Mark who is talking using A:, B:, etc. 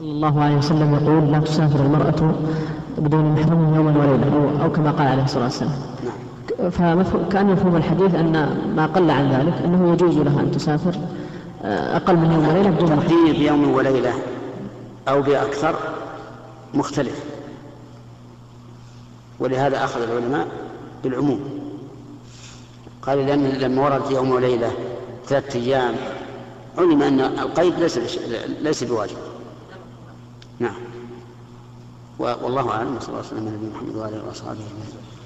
A: صلى الله عليه وسلم يقول لا تسافر المرأة بدون محرم يوما وليلة أو, أو كما قال عليه الصلاة والسلام.
B: نعم.
A: فكان مفهوم الحديث أن ما قل عن ذلك أنه يجوز لها أن تسافر آه، أقل من يوم وليلة بدون محرم.
B: بيوم وليلة أو بأكثر مختلف. ولهذا أخذ العلماء بالعموم. قال لأن لما ورد يوم وليلة ثلاثة أيام علم أن القيد ليس ليس بواجب. نعم. والله أعلم صلى الله وسلم على نبينا محمد وآله وأصحابه أجمعين.